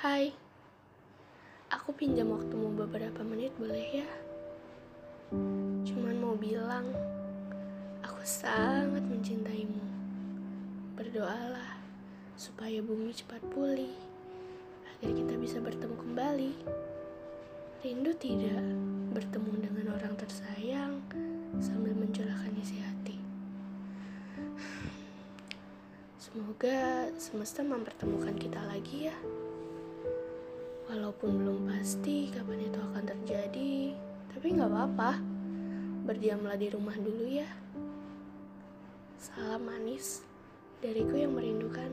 Hai, aku pinjam waktumu beberapa menit boleh ya? Cuman mau bilang, aku sangat mencintaimu. Berdoalah supaya bumi cepat pulih, agar kita bisa bertemu kembali. Rindu tidak bertemu dengan orang tersayang sambil mencurahkan isi hati. Semoga semesta mempertemukan kita lagi ya. Walaupun belum pasti kapan itu akan terjadi, tapi nggak apa-apa. Berdiamlah di rumah dulu ya. Salam manis dariku yang merindukanmu.